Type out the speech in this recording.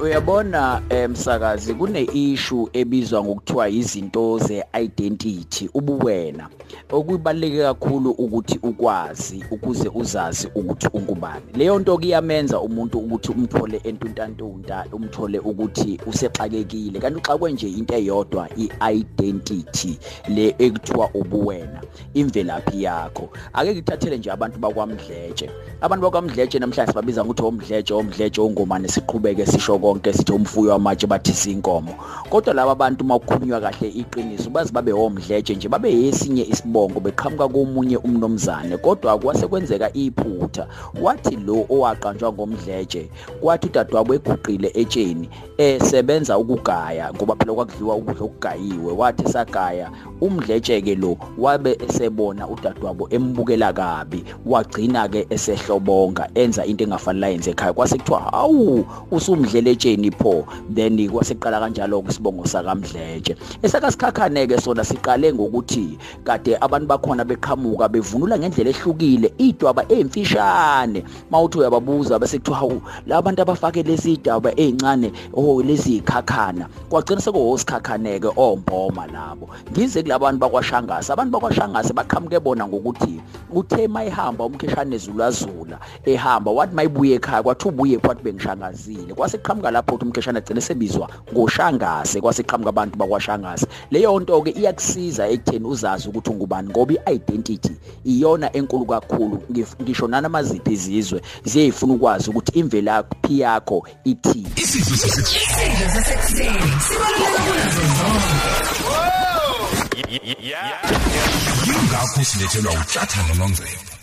uyabona emsakazi kune issue ebizwa ngokuthiwa izinto ze-identity ubuwena. Okubaleke kakhulu ukuthi ukwazi ukuze uzazi ukuthi ungubani. Leyo nto kuyamenza umuntu ukuthi umthole entuntantunta umthole ukuthi usexakekile. Kanti uxakwe nje into eyodwa i-identity le ekuthiwa ubuwena imvelaphi yakho. Ake ngithathele nje abantu bakwamdletshe. Abantu bakwamdletshe namhlanje sibabiza ngokuthi omdletshe omdletshe ongomane siqhubeke sisho konke sithi umfuyo wamatshe bathi sinkomo. Kodwa laba bantu makukhulunywa kahle iqiniso bazi babe omdletshe nje babe yesinye isibongo beqhamuka komunye umnomzane kodwa kwase kwenzeka iphutha wathi lo owaqanjwa ngomdletshe kwathi udadewabo eguqile etsheni esebenza ukugaya ngoba phela kwakudliwa ukudla okugayiwe wathi sagaya umdletshe ke lo wabe esebona udadewabo embukela kabi wagcina ke esehlobonga enza into engafanele yenze ekhaya. Kwase kuthiwa hawu usumdleletsheni pho then kwaseqala kanjalo isibongo sakamdletshe. Esakasikhakhane ke sona siqale ngokuthi kade abantu bakhona beqhamuka bevunula ngendlela ehlukile idwaba emfishane mawuthi uyababuza bese kuthiwa hawu labantu abafake lezi daba ezincane oh lezi ikhakhana kwagcina sekuhosikhakhane ke omboma labo. Ngize kulabantu bakwashangasa abantu bakwashangasa baqhamuke bona ngokuthi uthe mayihamba umkheshane zulazula ehamba wathi mayibuye ekhaya kwathi ubuye kwathi bengishangazile kwaseqhamuka lapho uthi umkheshane agcine sebizwa ngoshangase kwaseqhamuka abantu bakwashangase. Leyo nto ke iyakusiza ekutheni uzazi ukuthi ungubani ngoba i-identity iyona enkulu kakhulu. Ngisho nanamaziphi izizwe ziyayifuna ukwazi ukuthi imvelaphi yakho ithini. Isidlo sasekuseni sibaluleke kunazo zonke Yeah. Yingakho silethelwa utshathana nongcebo